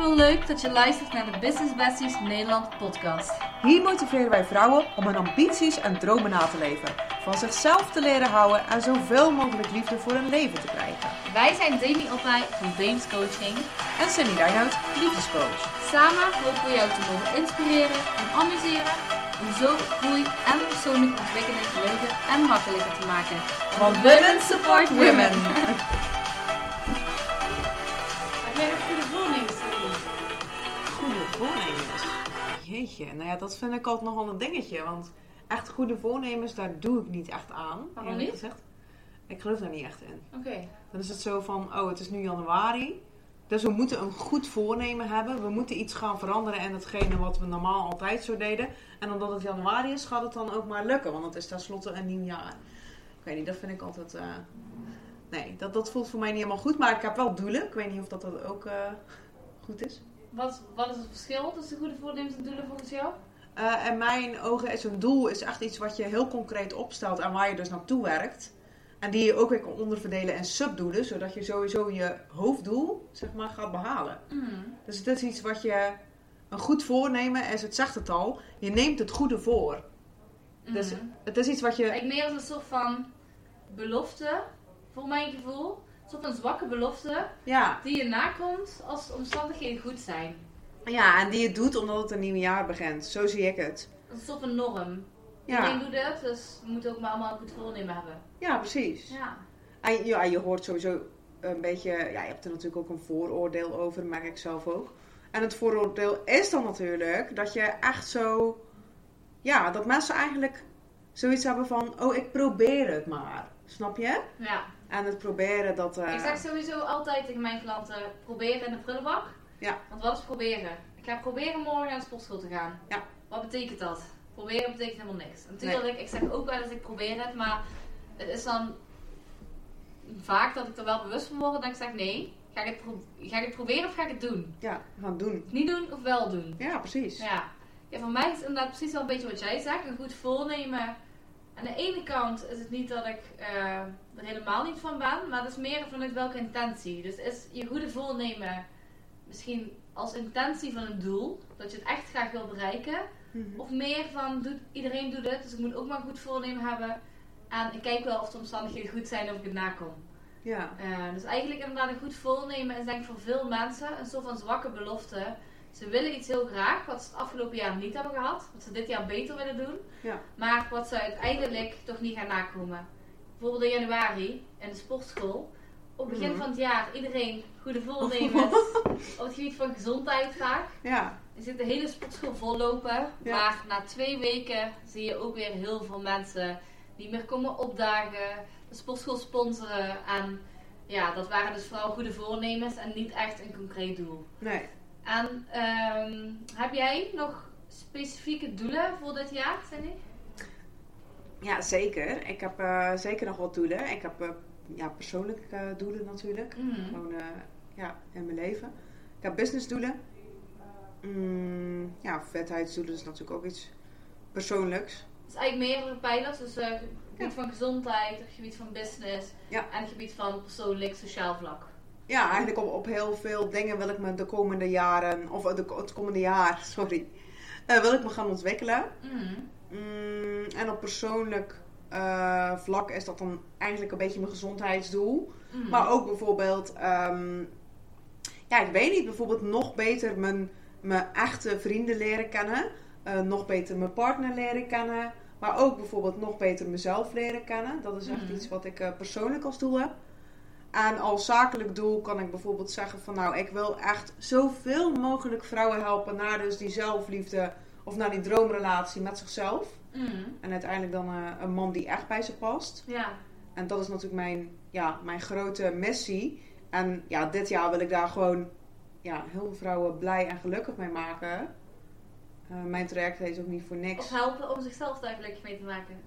Super leuk dat je luistert naar de Business Besties Nederland podcast. Hier motiveren wij vrouwen om hun ambities en dromen na te leven. Van zichzelf te leren houden en zoveel mogelijk liefde voor hun leven te krijgen. Wij zijn Demi Oppij van Deems Coaching. En Cindy Reinoud, liefdescoach. Samen hopen we jou te mogen inspireren en amuseren om zo groei en persoonlijke ontwikkeling leuker en makkelijker te maken. Want women support women. Jeetje, nou ja, dat vind ik altijd nogal een dingetje. Want echt goede voornemens, daar doe ik niet echt aan. Waarom niet? Gezegd. Ik geloof daar niet echt in. Oké. Dan is het zo van, oh, het is nu januari. Dus we moeten een goed voornemen hebben. We moeten iets gaan veranderen in hetgene wat we normaal altijd zo deden. En omdat het januari is, gaat het dan ook maar lukken. Want het is tenslotte een nieuw jaar. Ik weet niet, dat vind ik altijd... eh, Nee, dat, dat voelt voor mij niet helemaal goed. Maar ik heb wel doelen. Ik weet niet of dat, dat ook eh, goed is. Wat, wat is het verschil tussen goede voornemens en doelen volgens jou? Eh in mijn ogen is een doel is echt iets wat je heel concreet opstelt en waar je dus naartoe werkt. En die je ook weer kan onderverdelen in subdoelen, zodat je sowieso je hoofddoel zeg maar, gaat behalen. Mm. Dus het is iets wat je. Een goed voornemen is, het zegt het al, je neemt het goede voor. Dus Mhm. het is iets wat je. Ik meer als een soort van belofte, voor mijn gevoel. Een soort van zwakke belofte Ja, die je nakomt als de omstandigheden goed zijn. ja, en die je doet omdat het een nieuw jaar begint. Zo zie ik het. Dat is een norm. Ja, Iedereen doet het, dus we moeten ook maar allemaal een goed voornemen hebben. ja precies. Ja. En ja, je hoort sowieso een beetje, ja, je hebt er natuurlijk ook een vooroordeel over, merk ik zelf ook. En het vooroordeel is dan natuurlijk dat je echt zo, ja, dat mensen eigenlijk zoiets hebben van, oh, ik probeer het maar. Snap je? ja. En het proberen, dat... eh, Ik zeg sowieso altijd tegen mijn klanten, proberen in de prullenbak. Ja. Want wat is proberen? Ik ga proberen morgen naar de sportschool te gaan. Ja. Wat betekent dat? Proberen betekent helemaal niks. Natuurlijk, ik zeg ook wel dat ik probeer het, maar het is dan vaak dat ik er wel bewust van word dat ik zeg nee. Ga ik, het ga ik het proberen of ga ik het doen? Ja, gaan doen. Niet doen of wel doen? Ja, precies. Ja. ja, voor mij is het inderdaad precies wel een beetje wat jij zegt. Een goed voornemen. Aan de ene kant is het niet dat ik eh, er helemaal niet van ben, maar het is meer vanuit welke intentie. Dus is je goede voornemen misschien als intentie van een doel, dat je het echt graag wil bereiken, Mhm. of meer van doet, iedereen doet het, dus ik moet ook maar een goed voornemen hebben. En ik kijk wel of de omstandigheden goed zijn of ik het nakom. Ja. Eh, dus eigenlijk inderdaad een goed voornemen is denk ik voor veel mensen een soort van zwakke belofte. Ze willen iets heel graag, wat ze het afgelopen jaar niet hebben gehad. Wat ze dit jaar beter willen doen. Ja. Maar wat ze uiteindelijk toch niet gaan nakomen. Bijvoorbeeld in januari in de sportschool. Op het begin Mhm. van het jaar iedereen goede voornemens. op het gebied van gezondheid vaak. Ja. Je ziet de hele sportschool vollopen. Ja. Maar na twee weken zie je ook weer heel veel mensen niet meer komen opdagen. De sportschool sponsoren. En ja, dat waren dus vooral goede voornemens en niet echt een concreet doel. Nee. En ehm, heb jij nog specifieke doelen voor dit jaar, Cindy? Ja, zeker. Ik heb eh, zeker nog wat doelen. Ik heb eh, ja, persoonlijke eh, doelen natuurlijk. Mhm. Gewoon ja, in mijn leven. Ik heb businessdoelen. Mm, ja, vetheidsdoelen is natuurlijk ook iets persoonlijks. Dus eigenlijk meerdere pijlers. Dus eh, het gebied van gezondheid, het gebied van business Ja. en het gebied van persoonlijk, sociaal vlak. Ja, eigenlijk op, op heel veel dingen wil ik me de komende jaren, of de, het komende jaar, sorry, wil ik me gaan ontwikkelen. Mhm. Mm, en op persoonlijk eh, vlak is dat dan eigenlijk een beetje mijn gezondheidsdoel. Mhm. Maar ook bijvoorbeeld, ehm, ja, ik weet niet, bijvoorbeeld nog beter mijn, mijn echte vrienden leren kennen. Eh, nog beter mijn partner leren kennen. Maar ook bijvoorbeeld nog beter mezelf leren kennen. Dat is echt Mhm. iets wat ik eh, persoonlijk als doel heb. En als zakelijk doel kan ik bijvoorbeeld zeggen van nou, ik wil echt zoveel mogelijk vrouwen helpen naar dus die zelfliefde of naar die droomrelatie met zichzelf. Mhm. En uiteindelijk dan eh, een man die echt bij ze past. Ja. En dat is natuurlijk mijn, ja, mijn grote missie. En ja, dit jaar wil ik daar gewoon ja, heel veel vrouwen blij en gelukkig mee maken. Eh, mijn traject heet ook niet voor Of niks. helpen om zichzelf daar gelukkig mee te maken.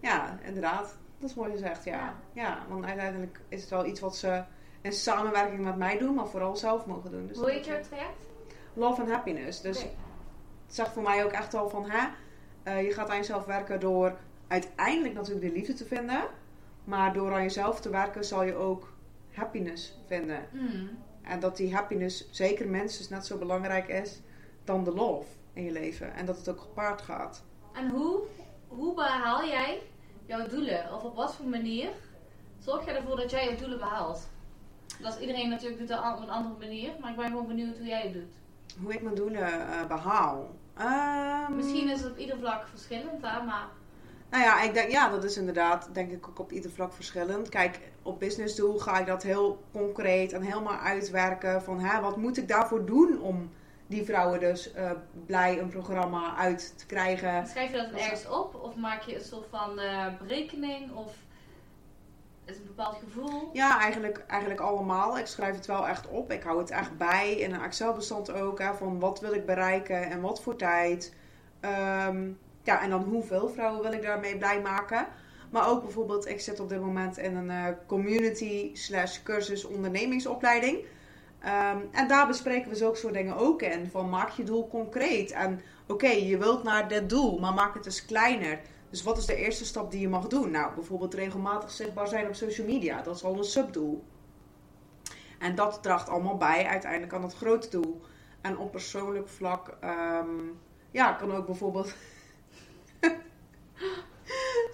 Ja, inderdaad. Dat is mooi gezegd, ja. Ja. ja. want uiteindelijk is het wel iets wat ze in samenwerking met mij doen, maar vooral zelf mogen doen. Dus Hoe heet jouw traject? Love and happiness. Dus. Het zegt voor mij ook echt al van, hè, eh, je gaat aan jezelf werken door uiteindelijk natuurlijk de liefde te vinden. Maar door aan jezelf te werken zal je ook happiness vinden. Mhm. En dat die happiness, zeker mensen, net zo belangrijk is dan de love in je leven. En dat het ook gepaard gaat. En hoe, hoe behaal jij jouw doelen? Of op wat voor manier zorg je ervoor dat jij je doelen behaalt? Dat is iedereen natuurlijk doet op een andere manier, maar ik ben gewoon benieuwd hoe jij het doet. Hoe ik mijn doelen eh, behaal? Ehm, Misschien is het op ieder vlak verschillend, hè, maar Nou ja, ik denk, ja, dat is inderdaad, denk ik, ook op ieder vlak verschillend. Kijk, op businessdoel ga ik dat heel concreet en helemaal uitwerken. Van, hè, wat moet ik daarvoor doen om die vrouwen dus eh, blij een programma uit te krijgen? schrijf je dat dan ergens op? Of maak je een soort van eh, berekening? Of is een bepaald gevoel? Ja, eigenlijk, eigenlijk allemaal. Ik schrijf het wel echt op. Ik hou het echt bij in een Excel-bestand ook. Van wat wil ik bereiken en wat voor tijd. Ehm, ja, en dan hoeveel vrouwen wil ik daarmee blij maken. Maar ook bijvoorbeeld, ik zit op dit moment in een eh, community slash cursus ondernemingsopleiding. Ehm, en daar bespreken we zulke soort dingen ook in. Van maak je doel concreet. En oké, je wilt naar dit doel, maar maak het dus kleiner. Dus wat is de eerste stap die je mag doen? Nou, bijvoorbeeld regelmatig zichtbaar zijn op social media. Dat is al een subdoel. En dat draagt allemaal bij uiteindelijk aan het grote doel. En op persoonlijk vlak, ehm, ja, kan ook bijvoorbeeld.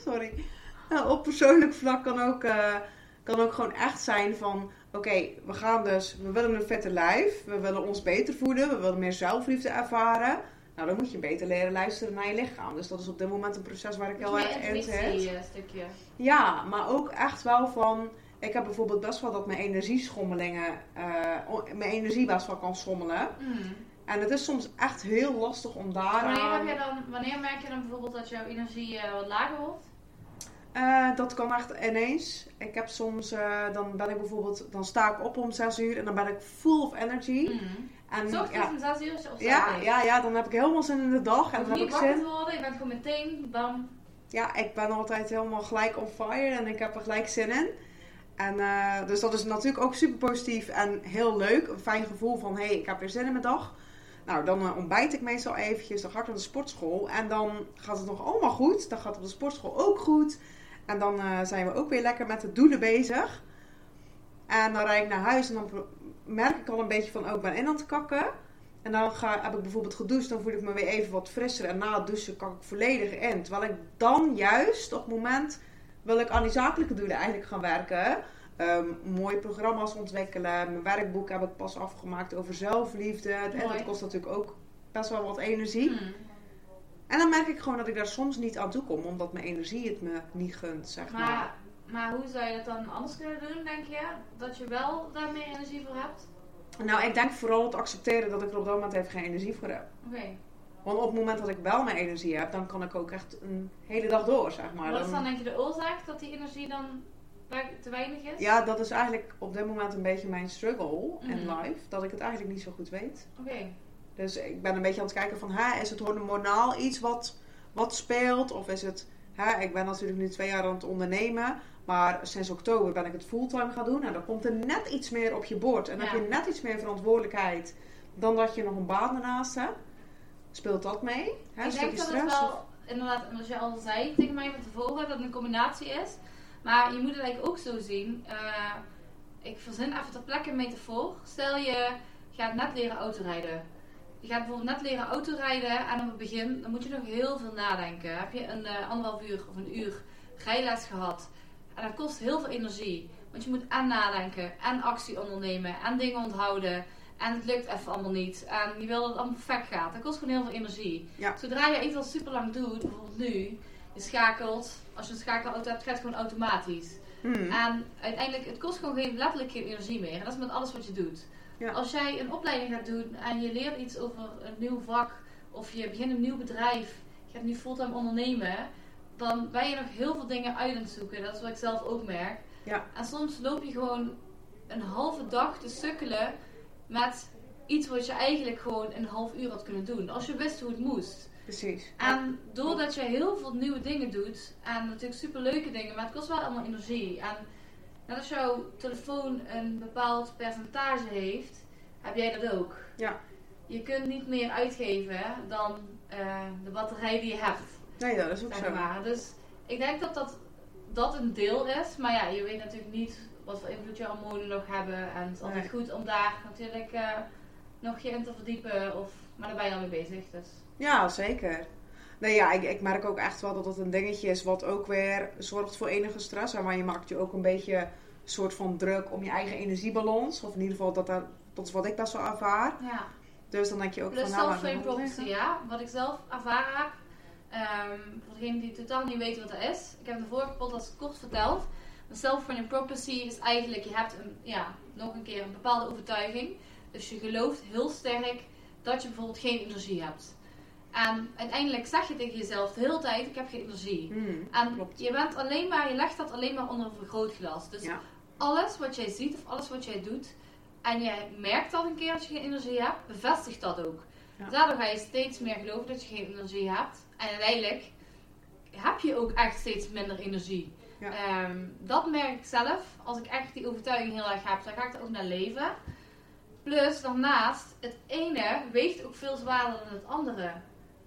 Sorry. Nou, op persoonlijk vlak kan ook, eh, kan ook gewoon echt zijn van: oké, we gaan dus, we willen een vette lijf, we willen ons beter voeden, we willen meer zelfliefde ervaren. Nou, dan moet je beter leren luisteren naar je lichaam. Dus dat is op dit moment een proces waar ik heel erg in zit. eh, stukje. Ja, maar ook echt wel van. Ik heb bijvoorbeeld best wel dat mijn energieschommelingen. eh, o- mijn energie best wel kan schommelen. Hmm. En het is soms echt heel lastig om daar. Wanneer, heb je dan, wanneer merk je dan bijvoorbeeld dat jouw energie eh, wat lager wordt? Eh, dat kan echt ineens. Ik heb soms, eh, dan ben ik bijvoorbeeld, dan sta ik op om 6 uur en dan ben ik full of energy. Hmm. En Zo ja, om zes uur of zo? ja, ja, ja, dan heb ik helemaal zin in de dag en dan heb ik zin. worden, je bent gewoon meteen, bam. Ja, ik ben altijd helemaal gelijk on fire en ik heb er gelijk zin in. En eh, dus dat is natuurlijk ook super positief en heel leuk. Een fijn gevoel van, hé, hey, ik heb weer zin in mijn dag. Nou, dan eh, ontbijt ik meestal eventjes. Dan ga ik naar de sportschool. En dan gaat het nog allemaal goed. Dan gaat het op de sportschool ook goed. En dan eh, zijn we ook weer lekker met de doelen bezig. En dan rijd ik naar huis en dan merk ik al een beetje van, oh, ik ben in aan het kakken. En dan ga, heb ik bijvoorbeeld gedoucht, dan voel ik me weer even wat frisser. En na het douchen kak ik volledig in. Terwijl ik dan juist op het moment wil ik aan die zakelijke doelen eigenlijk gaan werken. Ehm, mooie programma's ontwikkelen. Mijn werkboek heb ik pas afgemaakt over zelfliefde. En dat kost natuurlijk ook best wel wat energie. Hmm. En dan merk ik gewoon dat ik daar soms niet aan toe kom. Omdat mijn energie het me niet gunt, zeg maar. Maar, maar hoe zou je dat dan anders kunnen doen, denk je? Dat je wel daar meer energie voor hebt? Nou, ik denk vooral het accepteren dat ik er op dat moment even geen energie voor heb. Oké. Want op het moment dat ik wel mijn energie heb, dan kan ik ook echt een hele dag door, zeg maar. Wat is dan denk je de oorzaak dat die energie dan te weinig is? Ja, dat is eigenlijk op dit moment een beetje mijn struggle in Mhm. life. Dat ik het eigenlijk niet zo goed weet. Oké. Dus ik ben een beetje aan het kijken van, hè, is het hormonaal iets wat, wat speelt? Of is het, hè, ik ben natuurlijk nu twee jaar aan het ondernemen. Maar sinds oktober ben ik het fulltime gaan doen. En dan komt er net iets meer op je bord. En dan Ja. heb je net iets meer verantwoordelijkheid dan dat je nog een baan ernaast hebt. Speelt dat mee? Hè, ik denk dat het wel, inderdaad, zoals je al zei tegen mij van tevoren, dat het een combinatie is. Maar je moet het eigenlijk ook zo zien. eh, ik verzin even ter plekke een metafoor. Stel je gaat net leren autorijden. Je gaat bijvoorbeeld net leren autorijden en op het begin dan moet je nog heel veel nadenken. Heb je een eh, anderhalf uur of een uur rijles gehad en dat kost heel veel energie. Want je moet en nadenken en actie ondernemen en dingen onthouden. En het lukt even allemaal niet. En je wil dat het allemaal perfect gaat. Dat kost gewoon heel veel energie. Ja. Zodra je iets al super lang doet, bijvoorbeeld nu, je schakelt. Als je een schakelauto hebt, gaat het gewoon automatisch. Hmm. En uiteindelijk, het kost gewoon geen, letterlijk geen energie meer. En dat is met alles wat je doet. Ja. Als jij een opleiding gaat doen en je leert iets over een nieuw vak, of je begint een nieuw bedrijf, je gaat nu fulltime ondernemen, dan ben je nog heel veel dingen uit aan het zoeken. Dat is wat ik zelf ook merk. Ja. En soms loop je gewoon een halve dag te sukkelen met iets wat je eigenlijk gewoon een half uur had kunnen doen. Als je wist hoe het moest. Precies. En doordat je heel veel nieuwe dingen doet, en natuurlijk super leuke dingen, maar het kost wel allemaal energie. En net als jouw telefoon een bepaald percentage heeft, heb jij dat ook. Ja. Je kunt niet meer uitgeven dan eh, de batterij die je hebt. Nee, dat is ook zo. maar. Dus ik denk dat, dat dat een deel is, maar ja, je weet natuurlijk niet wat voor invloed je hormonen nog hebben. En het is altijd Nee. goed om daar natuurlijk eh, nog je in te verdiepen. Of, maar daar ben je al mee bezig. Dus. Ja, zeker. Nee, ja, ik, ik merk ook echt wel dat het een dingetje is wat ook weer zorgt voor enige stress. Maar je maakt je ook een beetje een soort van druk om je eigen energiebalans. Of in ieder geval, dat, daar- dat is wat ik best wel ervaar. Ja. Dus dan denk je ook Plus van, nou, moet het prophecy, liggen? ja. Wat ik zelf ervaren ehm, voor degenen die totaal niet weten wat dat is. Ik heb de vorige podcast kort verteld. Een self-frame prophecy is eigenlijk, je hebt een, ja, nog een keer een bepaalde overtuiging. Dus je gelooft heel sterk dat je bijvoorbeeld geen energie hebt. En uiteindelijk zeg je tegen jezelf de hele tijd, ik heb geen energie. Hmm, En klopt. je bent alleen maar, je legt dat alleen maar onder een vergrootglas. Dus Ja. alles wat jij ziet of alles wat jij doet en jij merkt dat een keer dat je geen energie hebt, bevestigt dat ook. Ja. Daardoor ga je steeds meer geloven dat je geen energie hebt. En uiteindelijk heb je ook echt steeds minder energie. Ja. Ehm, dat merk ik zelf. Als ik echt die overtuiging heel erg heb, dan ga ik er ook naar leven. Plus daarnaast, het ene weegt ook veel zwaarder dan het andere.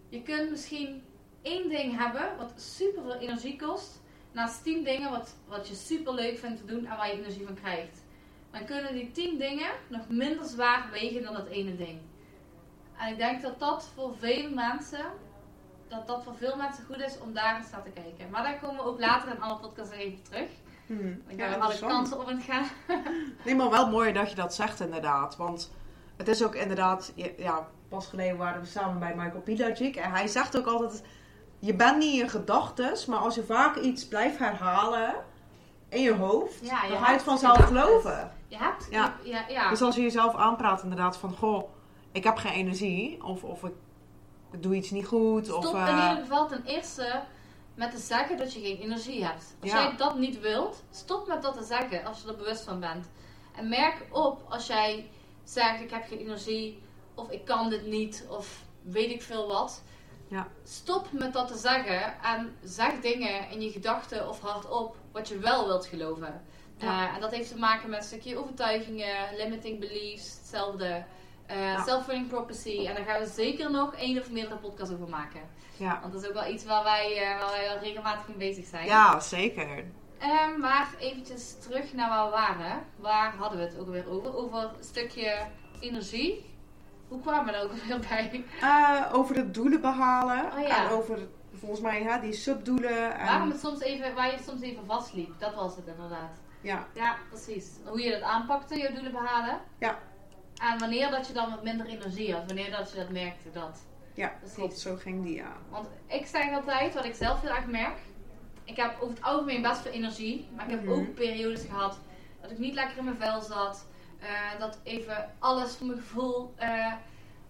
Je kunt misschien één ding hebben wat super veel energie kost. Naast tien dingen wat, wat je super leuk vindt te doen en waar je energie van krijgt. Dan kunnen die tien dingen nog minder zwaar wegen dan het ene ding. En ik denk dat dat voor veel mensen, dat dat voor veel mensen goed is om daar eens naar te kijken. Maar daar komen we ook later in een andere podcast even terug. Hmm. Ik Ja, alle kanten op het gaan. Nee, maar wel mooi dat je dat zegt inderdaad. Want het is ook inderdaad... Ja, pas geleden waren we samen bij Michael Pilagic. En hij zegt ook altijd... Je bent niet in je gedachtes, maar als je vaak iets blijft herhalen in je hoofd, Ja, je dan ga je het vanzelf geloven. Je hebt, Ja. ja, ja. Dus als je jezelf aanpraat inderdaad van, goh, ik heb geen energie. Of, of ik doe iets niet goed. Of, Stop eh, in ieder geval ten eerste met te zeggen dat je geen energie hebt. Als Ja. jij dat niet wilt, stop met dat te zeggen als je er bewust van bent. En merk op als jij zegt ik heb geen energie of ik kan dit niet of weet ik veel wat. Ja. Stop met dat te zeggen en zeg dingen in je gedachten of hardop wat je wel wilt geloven. Ja. Eh, en dat heeft te maken met een stukje overtuigingen, limiting beliefs, hetzelfde. Ja. Self-fulfilling prophecy. En daar gaan we zeker nog één of meerdere podcasts over maken. ja. Want dat is ook wel iets waar wij, eh, waar wij wel regelmatig mee bezig zijn. ja, zeker. Ehm, maar eventjes terug naar waar we waren. Waar hadden we het ook weer over? Over een stukje energie. Hoe kwamen we daar ook weer bij? Eh, over de doelen behalen. Oh ja. En over, volgens mij, hè, die subdoelen. En, Waarom het soms even, waar je soms even vastliep. Dat was het inderdaad. Ja, Ja, precies. Hoe je dat aanpakte, je doelen behalen. Ja. En wanneer dat je dan wat minder energie had. Wanneer dat je dat merkte, dat. ja Precies. klopt. Zo ging die, ja. Want ik zeg altijd, wat ik zelf heel erg merk. Ik heb over het algemeen best veel energie. Maar ik heb Mhm. ook periodes gehad dat ik niet lekker in mijn vel zat. eh, dat even alles voor mijn gevoel eh,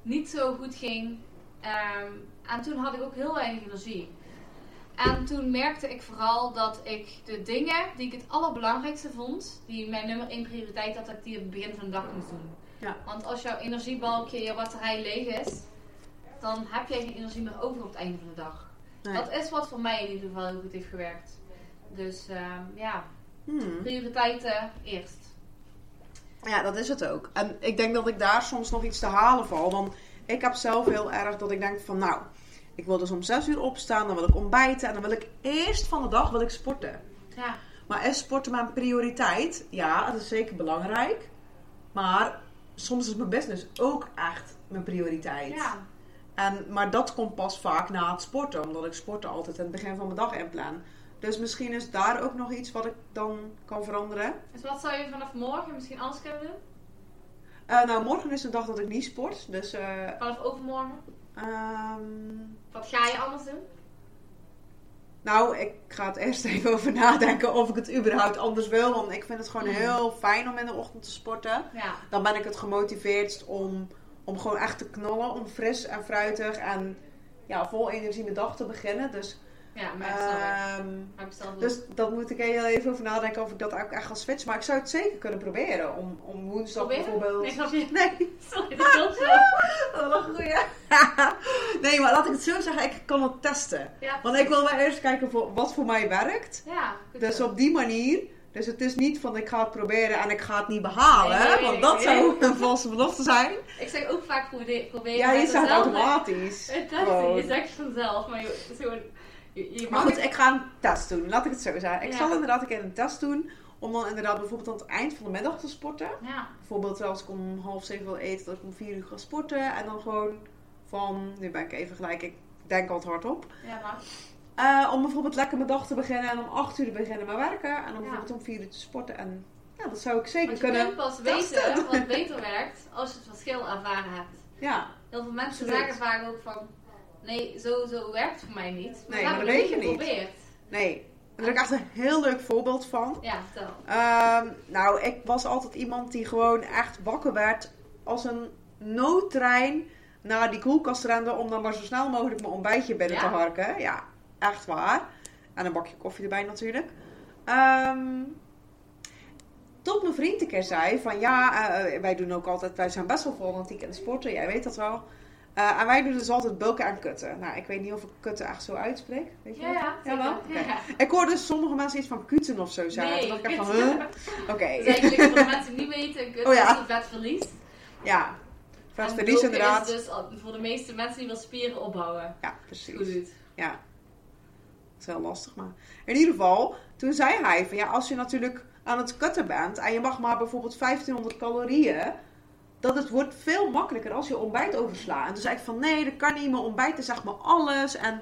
niet zo goed ging. Ehm, en toen had ik ook heel weinig energie. En toen merkte ik vooral dat ik de dingen die ik het allerbelangrijkste vond, die mijn nummer één prioriteit had, dat ik die op het begin van de dag moest doen. Ja. Want als jouw energiebalkje, je batterij leeg is, dan heb je geen energie meer over op het einde van de dag. Nee. Dat is wat voor mij in ieder geval heel goed heeft gewerkt. Dus ehm, ja, Hmm. prioriteiten eerst. Ja, dat is het ook. En ik denk dat ik daar soms nog iets te halen val. Want ik heb zelf heel erg dat ik denk van nou, ik wil dus om 6 uur opstaan, dan wil ik ontbijten en dan wil ik eerst van de dag wil ik sporten. Ja, Maar is sporten mijn prioriteit? Ja, dat is zeker belangrijk. Maar soms is mijn business ook echt mijn prioriteit. ja. En, maar dat komt pas vaak na het sporten, omdat ik sporten altijd in het begin van mijn dag inplan. Dus misschien is daar ook nog iets wat ik dan kan veranderen. Dus wat zou je vanaf morgen misschien anders kunnen doen? Eh, nou, morgen is de dag dat ik niet sport. Dus eh, Vanaf overmorgen? ehm, Wat ga je anders doen? Nou, ik ga het eerst even over nadenken of ik het überhaupt anders wil. Want ik vind het gewoon Mhm. heel fijn om in de ochtend te sporten. Ja, Dan ben ik het gemotiveerdst om, om gewoon echt te knallen. Om fris en fruitig en ja, vol energie de dag te beginnen. Dus, ja maar dat snap ik. ehm, ik dus dat moet ik heel even over nadenken of ik dat ook echt ga switchen. Maar ik zou het zeker kunnen proberen. Om, om woensdag Proberen? bijvoorbeeld... Nee, grapje. Nee, Sorry, dat klopt zo. dat was een goeie. nee, maar laat ik het zo zeggen. Ik kan het testen. Ja, Want ik wil wel eerst kijken voor, wat voor mij werkt. Ja, Dus zo. op die manier. Dus het is niet van ik ga het proberen en ik ga het niet behalen. Nee, nee, nee, want dat nee. zou een valse belofte zijn. Ik zeg ook vaak proberen. Ja, je zegt automatisch. Het Gewoon. je zegt vanzelf, maar je, is gewoon, je, Maar goed, ik ga een test doen. Laat ik het zo zeggen. Ik Ja. zal inderdaad een keer een test doen. Om dan inderdaad bijvoorbeeld aan het eind van de middag te sporten. Ja. Bijvoorbeeld als ik om half zeven wil eten, dat ik om vier uur ga sporten. En dan gewoon van, nu ben ik even gelijk, ik denk altijd hardop. Ja, maar. Eh, om bijvoorbeeld lekker mijn dag te beginnen en om acht uur te beginnen met werken. En dan Ja. bijvoorbeeld om vier uur te sporten. En ja, dat zou ik zeker Want je kunnen. kunt pas testen. weten wat beter werkt als je het verschil ervaren hebt. Ja, Heel veel mensen zeggen vaak ook van... Nee, zo, zo werkt het voor mij niet. Nee, maar hebben dat weet je niet. geprobeerd. nee. Daar heb ik echt een heel leuk voorbeeld van. Ja, vertel. Ehm, nou, ik was altijd iemand die gewoon echt wakker werd als een noodtrein naar die koelkast rende om dan maar zo snel mogelijk mijn ontbijtje binnen Ja? te harken. Ja, echt waar. En een bakje koffie erbij natuurlijk. Ehm, tot mijn vriend een keer zei van ja, eh, wij doen ook altijd, wij zijn best wel in de sporten, jij weet dat wel. Eh, en wij doen dus altijd bulken en kutten. Nou, ik weet niet of ik kutten echt zo uitspreek. Weet je Ja, ja. Ja. Ik hoorde dus sommige mensen iets van kuten of zo zeggen. Nee, Toen dacht ik van, kutten. huh? Oké. Dus eigenlijk voor de mensen die niet weten, een kut Oh ja. is een vetverlies. Ja, vetverlies inderdaad. is dus voor de meeste mensen die wel spieren opbouwen. Ja, Goed precies. doet. Ja. Dat is wel lastig, maar... In ieder geval, toen zei hij van ja, als je natuurlijk aan het kutten bent en je mag maar bijvoorbeeld 1500 calorieën, dat het wordt veel makkelijker als je ontbijt overslaat. En toen zei ik van nee, dat kan niet, mijn ontbijt is zeg maar alles en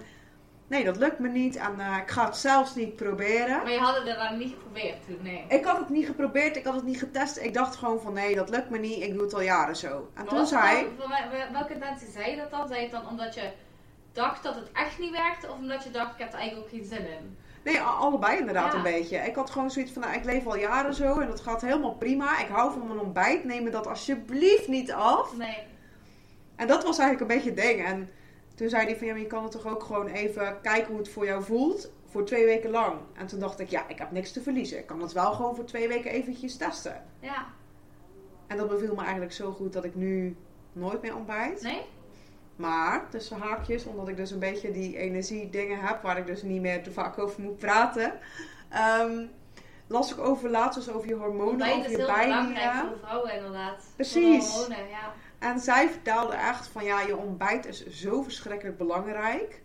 nee, dat lukt me niet en eh, ik ga het zelfs niet proberen. Maar je had het dan niet geprobeerd toen, nee. Ik had het niet geprobeerd, ik had het niet getest. Ik dacht gewoon van nee, dat lukt me niet, ik doe het al jaren zo. En Maar toen zei wel- welke intentie zei je dat dan? Zei je het dan omdat je dacht dat het echt niet werkte? Of omdat je dacht, ik heb er eigenlijk ook geen zin in? Nee, allebei inderdaad Ja. een beetje. Ik had gewoon zoiets van, nou, ik leef al jaren zo en dat gaat helemaal prima. Ik hou van mijn ontbijt, neem me dat alsjeblieft niet af. Nee. En dat was eigenlijk een beetje het ding. En toen zei hij van, ja, maar je kan het toch ook gewoon even kijken hoe het voor jou voelt. Voor twee weken lang. En toen dacht ik, ja, ik heb niks te verliezen. Ik kan het wel gewoon voor twee weken eventjes testen. Ja. En dat beviel me eigenlijk zo goed dat ik nu nooit meer ontbijt. Nee? Maar, tussen haakjes, omdat ik dus een beetje die energie dingen heb, waar ik dus niet meer te vaak over moet praten. ehm, las ik over laatst dus over je hormonen, over is je heel belangrijk bijnieren. voor vrouwen inderdaad. Precies. Hormonen, ja. En zij vertelde echt van ja, je ontbijt is zo verschrikkelijk belangrijk.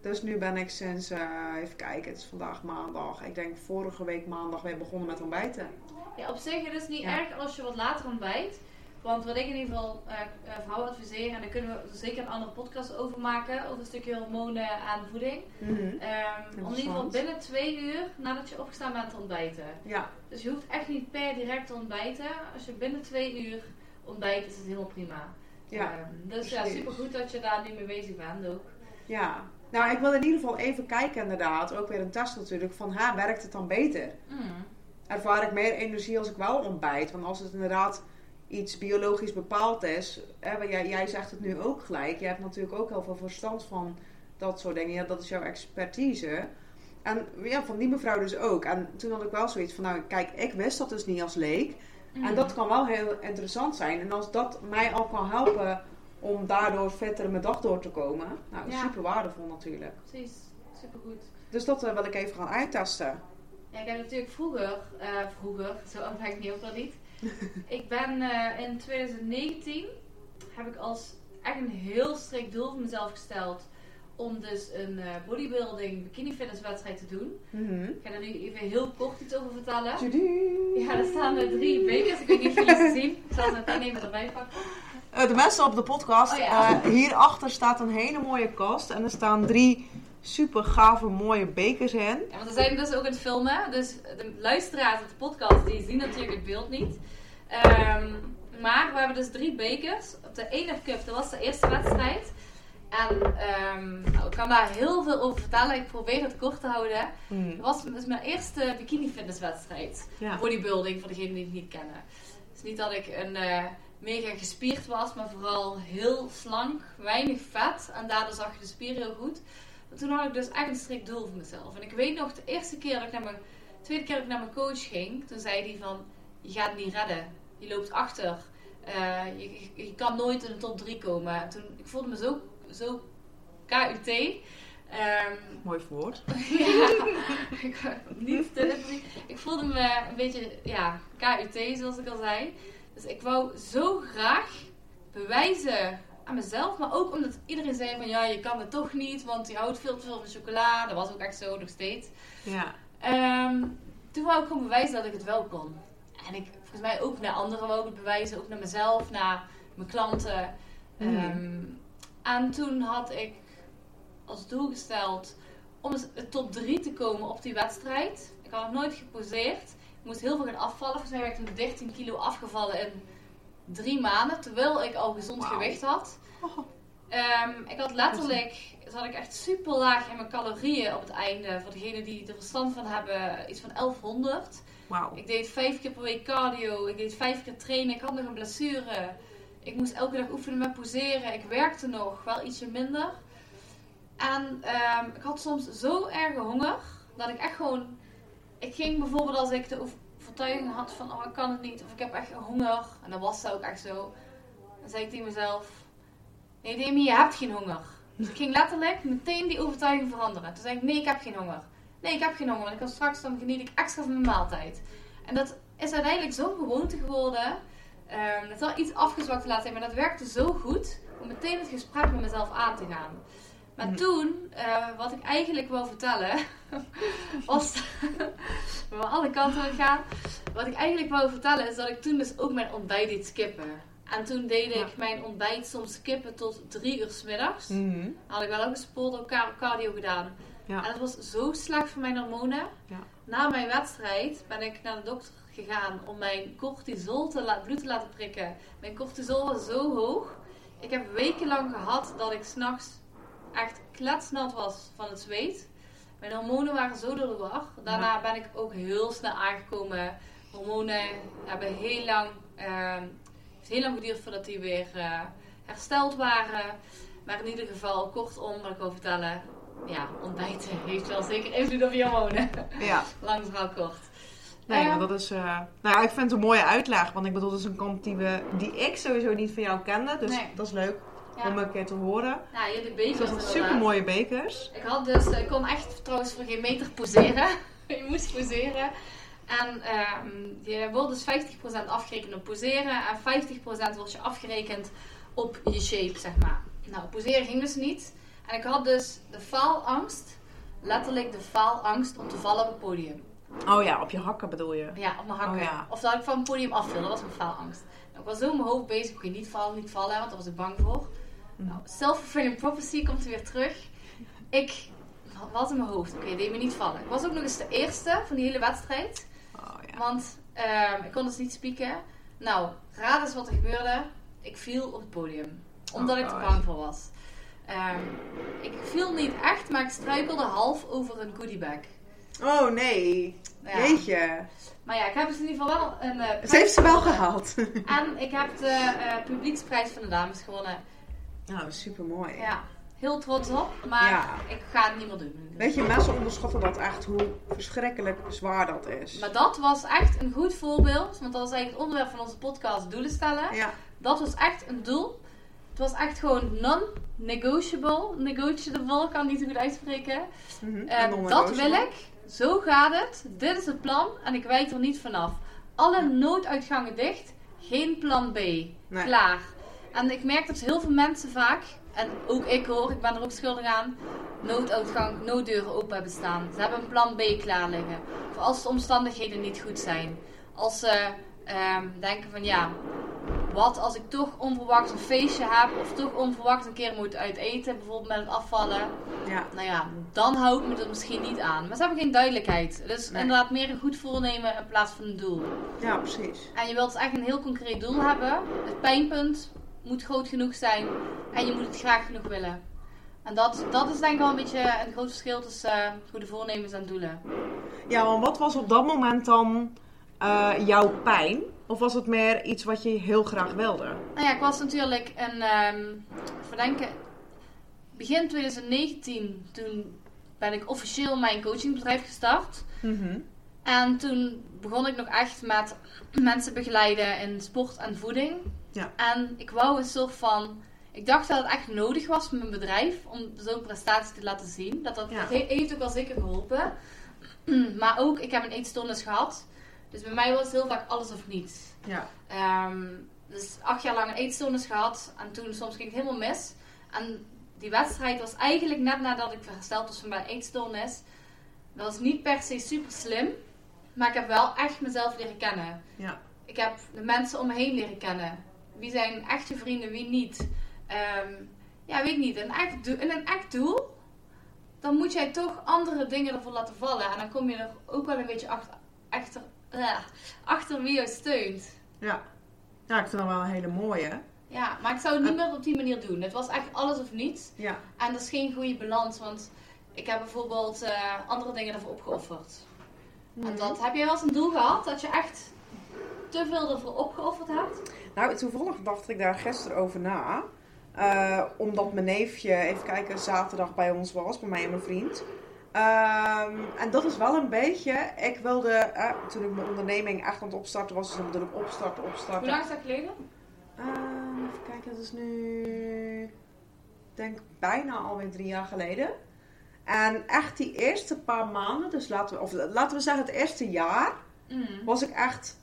Dus nu ben ik sinds, eh, even kijken, het is vandaag maandag. Ik denk vorige week maandag weer begonnen met ontbijten. Ja, op zich het is niet Ja. erg als je wat later ontbijt. Want wat ik in ieder geval eh, eh, vrouwen adviseer, en daar kunnen we zeker een andere podcast over maken, over een stukje hormonen en voeding. Ehm, om in ieder geval binnen twee uur nadat je opgestaan bent te ontbijten. Ja, Dus je hoeft echt niet per direct te ontbijten. Als je binnen twee uur ontbijt, is het helemaal prima. ja, Ehm, dus ja, super goed dat je daar nu mee bezig bent ook. ja. Nou, ik wil in ieder geval even kijken inderdaad, ook weer een test natuurlijk, van ha, werkt het dan beter? Mm. ervaar ik meer energie als ik wel ontbijt. Want als het inderdaad iets biologisch bepaald is, hè, jij, jij zegt het nu ook gelijk, je hebt natuurlijk ook heel veel verstand van dat soort dingen. Ja, dat is jouw expertise. En ja, van die mevrouw dus ook. En toen had ik wel zoiets van, nou kijk, ik wist dat dus niet als leek. En Mm. dat kan wel heel interessant zijn. En als dat mij al kan helpen om daardoor vetter mijn dag door te komen, nou, Ja. super waardevol natuurlijk. Precies, super goed. Dus dat eh, wil ik even gaan uittesten. Ja, ik heb natuurlijk vroeger, eh, vroeger, zo oud ben ik niet ook wel niet. ik ben eh, in 2019, heb ik als echt een heel strikt doel voor mezelf gesteld om dus een eh, bodybuilding bikini fitness wedstrijd te doen. Mhm. Ik ga er nu even heel kort iets over vertellen. Ja, er staan er drie bekers. Ik weet niet of jullie ze zien. Ik zal ze meteen even erbij pakken. Eh, de mensen op de podcast. Oh ja. hierachter staat een hele mooie kast. En er staan drie super gave mooie bekers in. Ja, want we zijn dus ook aan het filmen. Dus de luisteraars op de podcast, die zien natuurlijk het beeld niet. Ehm, maar we hebben dus drie bekers. Op de ene cup, dat was de eerste wedstrijd. En ehm, nou, ik kan daar heel veel over vertellen. Ik probeer het kort te houden. Hmm. Dat was dus mijn eerste bikini fitness wedstrijd. Ja. Bodybuilding, voor degenen die het niet kennen. Het is niet dat ik een eh, mega gespierd was, maar vooral heel slank, weinig vet. En daardoor zag je de spieren heel goed. Maar toen had ik dus echt een strikt doel voor mezelf. En ik weet nog, de eerste keer dat ik naar mijn, de tweede keer dat ik naar mijn coach ging, toen zei hij van, je gaat het niet redden. Je loopt achter. Eh, je, je, kan nooit in de top 3 komen. En toen, ik voelde me zo, zo KUT. Ehm, Mooi woord. ja, ik, niet ik voelde me een beetje, ja, KUT zoals ik al zei. Dus ik wou zo graag bewijzen aan mezelf, maar ook omdat iedereen zei van ja, je kan het toch niet, want je houdt veel te veel van chocola. Dat was ook echt zo, nog steeds. Ja. Ehm, toen wou ik gewoon bewijzen dat ik het wel kon. En ik, volgens mij ook naar anderen wou ik het bewijzen, ook naar mezelf, naar mijn klanten. Mhm. Ehm, en toen had ik als doel gesteld om top 3 te komen op die wedstrijd. Ik had nog nooit geposeerd. Ik moest heel veel gaan afvallen. Volgens mij ben ik toen 13 kilo afgevallen in drie maanden, terwijl ik al gezond gewicht had. Oh. Ehm, ik had letterlijk, zat ik echt super laag in mijn calorieën op het einde. Voor degenen die er verstand van hebben, iets van 1100. Wauw. Ik deed vijf keer per week cardio. Ik deed vijf keer trainen. Ik had nog een blessure. Ik moest elke dag oefenen met poseren. Ik werkte nog, wel ietsje minder. En ehm, ik had soms zo erg honger dat ik echt gewoon. Ik ging bijvoorbeeld als ik de overtuiging had van oh ik kan het niet of ik heb echt honger. En dat was dat ook echt zo. Dan zei ik tegen mezelf: Nee, Demi, je hebt geen honger. Dus ging letterlijk meteen die overtuiging veranderen. Toen zei ik: Nee, ik heb geen honger. Nee, ik heb geen honger, want ik kan straks dan geniet ik extra van mijn maaltijd. En dat is uiteindelijk zo'n gewoonte geworden. Ehm het wel iets afgezwakt te laten zijn, maar dat werkte zo goed om meteen het gesprek met mezelf aan te gaan. Maar Mhm. toen, eh, wat ik eigenlijk wil vertellen, was. we alle kanten gaan. Wat ik eigenlijk wou vertellen is dat ik toen dus ook mijn ontbijt deed skippen. En toen deed ik mijn ontbijt soms skippen tot drie uur s middags. Mhm. Had ik wel ook ook car- cardio gedaan. Ja. En dat was zo slecht voor mijn hormonen. Ja. Na mijn wedstrijd ben ik naar de dokter gegaan om mijn cortisol te bloed te laten prikken. Mijn cortisol was zo hoog. Ik heb wekenlang gehad dat ik s'nachts echt kletsnat was van het zweet. Mijn hormonen waren zo door de war. Daarna ben ik ook heel snel aangekomen. Hormonen hebben heel lang, heeft heel lang geduurd voordat die weer eh, hersteld waren. Maar in ieder geval, kortom, wat ik wil vertellen. Ja, ontbijten heeft wel zeker invloed op je hormonen. Ja. Lang verhaal kort. Nee, Ehm, maar dat is... eh, nou ja, ik vind het een mooie uitleg. Want ik bedoel, dat is een kant die, we, die ik sowieso niet van jou kende. Dus Nee. dat is leuk Ja. om een keer te horen. Nou, jullie Het bekers was inderdaad. super mooie bekers. Ik had dus, ik kon echt trouwens voor geen meter poseren. je moest poseren. En ehm, je wordt dus 50% afgerekend op poseren en 50% wordt je afgerekend op je shape, zeg maar. Nou, poseren ging dus niet. En ik had dus de faalangst, letterlijk de faalangst om te vallen op het podium. Oh ja, op je hakken bedoel je. Ja, op mijn hakken. Oh ja. Of dat ik van het podium afviel, dat was mijn faalangst. Nou, ik was zo in mijn hoofd bezig, oké, niet vallen, niet vallen, want daar was ik bang voor. Nou, self-fulfilling prophecy komt er weer terug. Ik was in mijn hoofd, oké, deed me niet vallen. Ik was ook nog eens de eerste van die hele wedstrijd. Oh ja. Want ehm, ik kon dus niet spieken. Nou, raad eens wat er gebeurde. Ik viel op het podium. Omdat Oh ik er gosh. bang voor was. Ehm, ik viel niet echt, maar ik struikelde half over een goodiebag. Oh nee. Ja. Jeetje. Maar ja, ik heb dus in ieder geval wel een... eh, Ze heeft ze wel gehaald. En ik heb de eh, publieksprijs van de dames gewonnen. Nou, super mooi. Ja, heel trots op. Maar Ja. ik ga het niet meer doen. Weet je, mensen onderschatten dat echt hoe verschrikkelijk zwaar dat is. Maar dat was echt een goed voorbeeld. Want dat was eigenlijk het onderwerp van onze podcast doelen stellen. Ja. Dat was echt een doel. Het was echt gewoon non-negotiable. Negotiable, kan niet zo goed uitspreken. En non-negotiable. dat wil ik. Zo gaat het. Dit is het plan. En ik wijk er niet vanaf. Alle nooduitgangen dicht. Geen plan B. Klaar. En ik merk dat heel veel mensen vaak, en ook ik hoor, ik ben er ook schuldig aan, nooduitgang, nooddeuren open hebben staan. Ze hebben een plan B klaar liggen. Voor als de omstandigheden niet goed zijn. Als ze ehm, denken van ja, wat als ik toch onverwachts een feestje heb of toch onverwachts een keer moet uit eten, bijvoorbeeld met het afvallen. Ja. Nou ja, dan hou ik me er misschien niet aan. Maar ze hebben geen duidelijkheid. Dus Nee. inderdaad meer een goed voornemen in plaats van een doel. ja, precies. En je wilt dus echt een heel concreet doel hebben. Het pijnpunt moet groot genoeg zijn. En je moet het graag genoeg willen. En dat, dat is denk ik wel een beetje een groot verschil tussen eh, goede voornemens en doelen. Ja, want wat was op dat moment dan eh, jouw pijn? Of was het meer iets wat je heel graag wilde? Nou ja, ik was natuurlijk een, ehm verdenken, begin 2019, toen ben ik officieel mijn coachingbedrijf gestart. Mhm. En toen begon ik nog echt met mensen begeleiden in sport en voeding. Ja. En ik wou een soort van. Ik dacht dat het echt nodig was met mijn bedrijf om zo'n prestatie te laten zien. Dat, dat, Ja. dat he- heeft ook wel zeker geholpen. Maar ook, ik heb een eetstoornis gehad. Dus bij mij was het heel vaak alles of niets. Ja. Ehm, dus acht jaar lang een eetstoornis gehad. En toen soms ging het helemaal mis. En die wedstrijd was eigenlijk net nadat ik hersteld was van mijn eetstoornis. Dat was niet per se super slim. Maar ik heb wel echt mezelf leren kennen. Ja. Ik heb de mensen om me heen leren kennen. Wie zijn echte vrienden, wie niet. Ehm, ja, weet ik niet. Een echt doel, in een echt doel, dan moet jij toch andere dingen ervoor laten vallen. En dan kom je er ook wel een beetje achter, achter, eh, achter wie jou steunt. Ja. Ja, ik vind dat wel een hele mooie. Ja, maar ik zou het niet meer op die manier doen. Het was echt alles of niets. Ja. En dat is geen goede balans, want ik heb bijvoorbeeld eh, andere dingen ervoor opgeofferd. En dat, heb jij wel eens een doel gehad dat je echt te veel ervoor opgeofferd hebt? Nou, toevallig dacht ik daar gisteren over na. Eh, omdat mijn neefje, even kijken, zaterdag bij ons was, bij mij en mijn vriend. Ehm, en dat is wel een beetje, ik wilde, eh, toen ik mijn onderneming echt aan het opstarten was, dus dan bedoel ik opstarten, opstarten. Hoe lang is dat geleden? Ehm, even kijken, dat is nu, ik denk bijna alweer drie jaar geleden. En echt die eerste paar maanden, dus laten we, of laten we zeggen het eerste jaar, Mm. was ik echt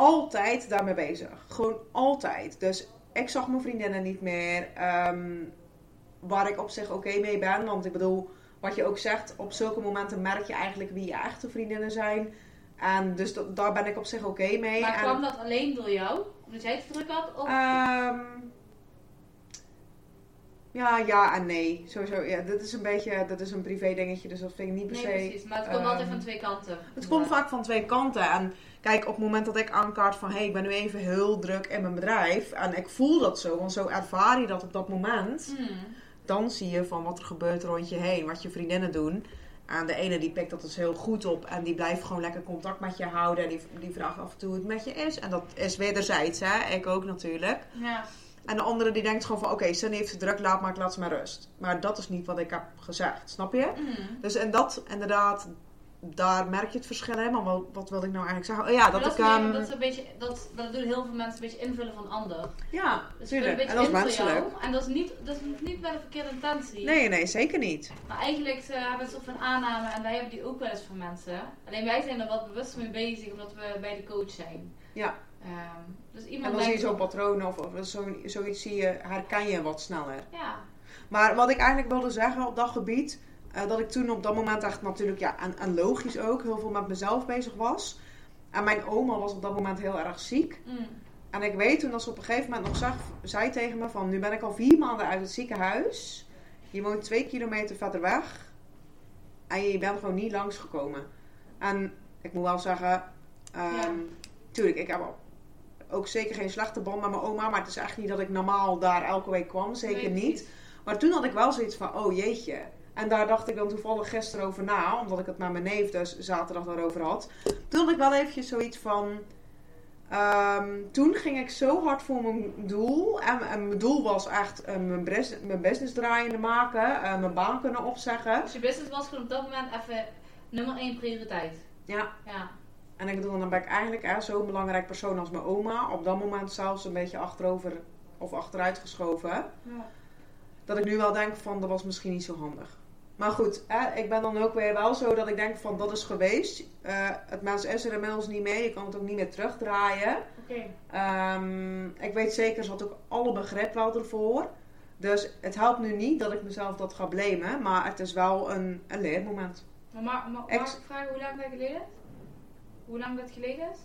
altijd daarmee bezig. Gewoon altijd. Dus ik zag mijn vriendinnen niet meer. ehm, waar ik op zich oké mee ben. Want ik bedoel, wat je ook zegt, op zulke momenten merk je eigenlijk wie je echte vriendinnen zijn. En dus dat- daar ben ik op zich oké mee. Maar En- kwam dat alleen door jou? Omdat jij het druk had? Of... Ehm, ja, ja en nee. Sowieso, ja, dit is een beetje, dit is een privé dingetje, dus dat vind ik niet per nee, se. precies. Maar het komt ehm, altijd van twee kanten. Het komt vaak van twee kanten. En kijk, op het moment dat ik aankaart van... hé, hey, ik ben nu even heel druk in mijn bedrijf... en ik voel dat zo, want zo ervaar je dat op dat moment... Mm. dan zie je van wat er gebeurt rond je heen, wat je vriendinnen doen... En de ene die pikt dat dus heel goed op en die blijft gewoon lekker contact met je houden. En die, die vraagt af en toe hoe het met je is. En dat is wederzijds, hè. Ik ook natuurlijk. Ja. En de andere die denkt gewoon van, oké, Sunny heeft het druk, laat maar, ik laat ze maar rust. Maar dat is niet wat ik heb gezegd, snap je? Mm. Dus en dat, inderdaad, daar merk je het verschil in. Maar wat, wat wilde ik nou eigenlijk zeggen? Oh ja, dat, dat, ik... meer- ehm, dat, is een beetje, dat, dat doen heel veel mensen een beetje invullen van ander. ja, Dus tuurlijk. een beetje En dat is menselijk. jou. En dat is niet, dat is niet met een verkeerde intentie. Nee, nee, zeker niet. Maar eigenlijk eh, hebben we een soort van aanname en wij hebben die ook wel eens van mensen. Alleen wij zijn er wat bewust mee bezig omdat we bij de coach zijn. Ja. Ehm, dus En iemand dan zie je zo'n patroon of, of zo, zoiets zie je, herken je wat sneller. Ja. Maar wat ik eigenlijk wilde zeggen op dat gebied, eh, dat ik toen op dat moment echt natuurlijk, ja, en, en logisch ook, heel veel met mezelf bezig was. En mijn oma was op dat moment heel erg ziek. Mm. En ik weet toen dat ze op een gegeven moment nog zag, zei tegen me van, nu ben ik al vier maanden uit het ziekenhuis. Je woont twee kilometer verder weg. En je bent gewoon niet langsgekomen. En ik moet wel zeggen, Ja. tuurlijk, ik heb ook zeker geen slechte band met mijn oma. Maar het is echt niet dat ik normaal daar elke week kwam. Zeker Nee, niet. Maar toen had ik wel zoiets van, oh jeetje. En daar dacht ik dan toevallig gisteren over na. Omdat ik het met mijn neef dus zaterdag daarover had. Toen had ik wel eventjes zoiets van... ehm, toen ging ik zo hard voor mijn doel. En, en mijn doel was echt eh, mijn, bres- mijn business draaiende maken. eh, mijn baan kunnen opzeggen. Dus je business was gewoon op dat moment even nummer één prioriteit. Ja. Ja. En ik bedoel, dan ben ik eigenlijk hè, zo'n belangrijk persoon als mijn oma. Op dat moment zelfs een beetje achterover of achteruit geschoven. ja. dat ik nu wel denk van dat was misschien niet zo handig. Maar goed, hè, ik ben dan ook weer wel zo dat ik denk van dat is geweest. Eh, het mens is er inmiddels niet mee. Je kan het ook niet meer terugdraaien. Ehm, ik weet zeker, ze had ook alle begrip wel ervoor. Dus het helpt nu niet dat ik mezelf dat ga blamen. Maar het is wel een, een leermoment. Maar, maar, ik vragen hoe lang dat geleden is? Hoe lang dat geleden is?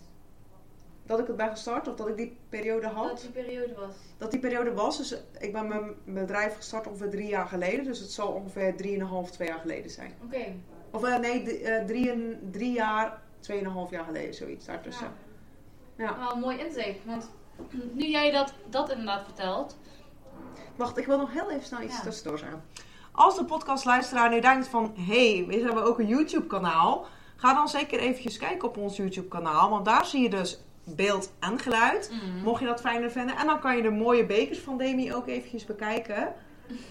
Dat ik het ben gestart of dat ik die periode had. Dat die periode was. Dat die periode was. Dus ik ben mijn bedrijf gestart ongeveer drie jaar geleden. Dus het zal ongeveer drieënhalf, twee jaar geleden zijn. Oké. Of eh, nee, d- eh, drie, en- drie jaar, tweeënhalf jaar geleden, zoiets daartussen. Ja. Wel een mooi inzicht. Want nu jij dat, dat inderdaad vertelt. Wacht, ik wil nog heel even snel iets Ja. tussendoor zeggen. Als de podcastluisteraar nu denkt van... Hé, hey, we hebben ook een YouTube kanaal. Ga dan zeker eventjes kijken op ons YouTube kanaal. Want daar zie je dus beeld en geluid. Mocht je dat fijner vinden. En dan kan je de mooie bekers van Demi ook eventjes bekijken.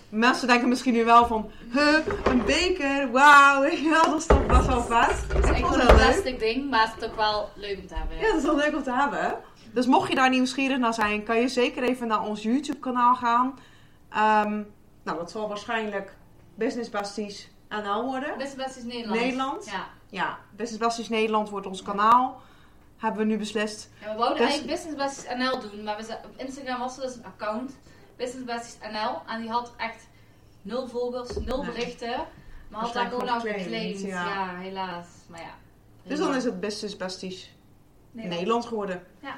Mensen denken misschien nu wel van... Huh, een beker, wauw. wel, dat is toch best wel vet. Het is Ik echt vond wel het een plastic ding, maar het is ook wel leuk om te hebben. Ja, dat is wel leuk om te hebben. Dus mocht je daar nieuwsgierig naar zijn, kan je zeker even naar ons YouTube kanaal gaan. Ehm, nou, dat zal waarschijnlijk Business Besties NL worden. Best is Nederland. Nederland? Ja. Ja, Business Besties Nederland wordt ons kanaal. Hebben we nu beslist. ja we wouden eigenlijk Business Besties NL doen, maar we op Instagram was er dus een account. Business Besties NL. En die had echt nul volgers, nul Nee. berichten. Maar had daar gewoon al geclaimd, ja. Ja. helaas. Maar ja. Dus dan is het Besties Nee, Nederland geworden. Ja.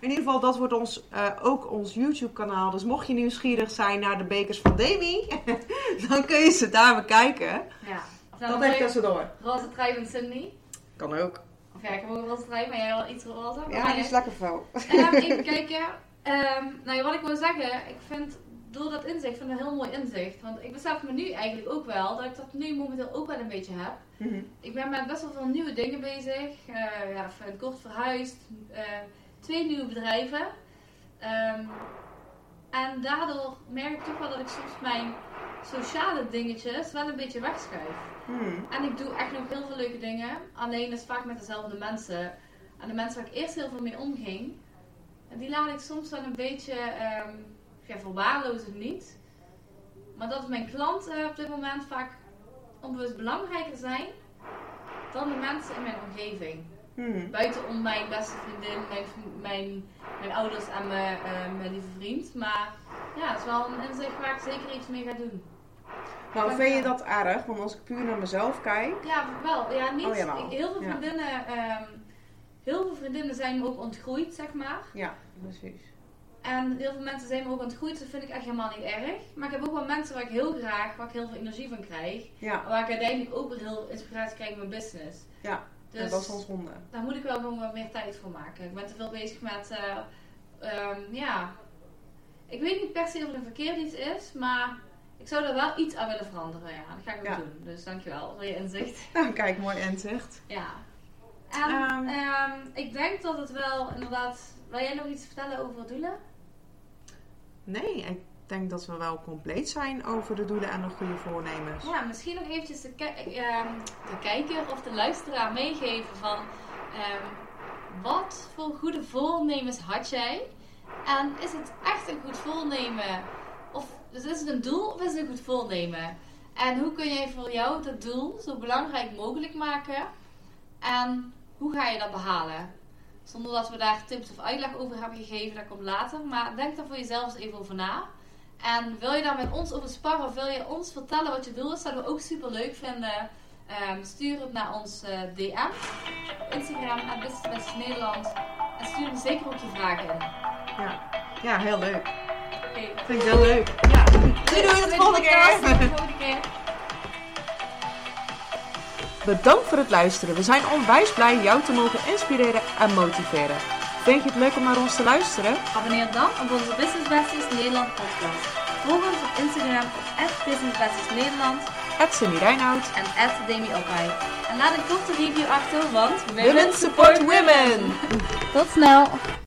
In ieder geval, dat wordt ons, eh, ook ons YouTube kanaal. Dus mocht je nieuwsgierig zijn naar de bekers van Demi, dan kun je ze daar bekijken. Ja. Nou Dat een echt mooie tussendoor. roze trui van Cindy. Kan ook. Of ja, ik heb ook een roze trui, maar jij wel iets roze. Ja, die is niet. lekker fel. Ehm, even kijken. Ehm, nou wat ik wil zeggen, ik vind door dat inzicht, vind ik een heel mooi inzicht. Want ik besef me nu eigenlijk ook wel dat ik dat nu momenteel ook wel een beetje heb. Mhm. Ik ben met best wel veel nieuwe dingen bezig. Eh ja, even kort verhuisd. eh, twee nieuwe bedrijven. Ehm, en daardoor merk ik toch wel dat ik soms mijn sociale dingetjes wel een beetje wegschuif. Mhm. En ik doe echt nog heel veel leuke dingen. Alleen is vaak met dezelfde mensen. En de mensen waar ik eerst heel veel mee omging, die laat ik soms wel een beetje, ehm ja, verwaarlozen niet. Maar dat mijn klanten op dit moment vaak onbewust belangrijker zijn dan de mensen in mijn omgeving. Mhm. Buiten om mijn beste vriendin, mijn, mijn, mijn ouders en mijn, eh, mijn lieve vriend. Maar ja, het is wel een inzicht waar ik zeker iets mee ga doen. Nou, vind je dat erg? Want als ik puur naar mezelf kijk. Ja, wel. Ja, niet. Oh, ik- heel veel vriendinnen, ehm, heel veel vriendinnen zijn me ook ontgroeid, zeg maar. Ja, precies. En heel veel mensen zijn me ook ontgroeid, dat vind ik echt helemaal niet erg. Maar ik heb ook wel mensen waar ik heel graag, waar ik heel veel energie van krijg. Ja, Waar ik uiteindelijk ook weer heel inspiratie krijg in mijn business. Ja, Dus en dat is ons ronde. daar moet ik wel gewoon wat meer tijd voor maken. Ik ben te veel bezig met, ehm, ja, ik weet niet per se of het een verkeerd iets is, maar ik zou er wel iets aan willen veranderen. Ja, dat ga ik ook Ja. doen. Dus dankjewel voor je inzicht. Nou, kijk, mooi inzicht. Ja. En Ehm. ehm, ik denk dat het wel inderdaad. Wil jij nog iets vertellen over doelen? Nee, ik denk dat we wel compleet zijn over de doelen en de goede voornemens. Ja, misschien nog eventjes de, ehm, de kijker of de luisteraar meegeven van wat voor goede voornemens had jij? En is het echt een goed voornemen? Of dus is het een doel of is het een goed voornemen? En hoe kun jij voor jou dat doel zo belangrijk mogelijk maken? En hoe ga je dat behalen? Zonder dat we daar tips of uitleg over hebben gegeven, dat komt later. Maar denk daar voor jezelf eens even over na. En wil je daar met ons over sparren of wil je ons vertellen wat je doel is, zouden we ook super leuk vinden. Ehm, stuur het naar ons eh, DM Instagram, Business Nederland. En stuur me zeker ook je vragen in. Ja, ja heel leuk. Oké. Vind ik heel leuk. Ja. Doei doei, tot de volgende keer. Bedankt voor het luisteren. We zijn onwijs blij jou te mogen inspireren en motiveren. Vind je het leuk om naar ons te luisteren? Abonneer dan op onze Business Besties Nederland podcast. Volg ons op Instagram op Business Besties Nederland Cindy Reinoud. en Demi. En laat een korte review achter, want Women support women! Tot snel!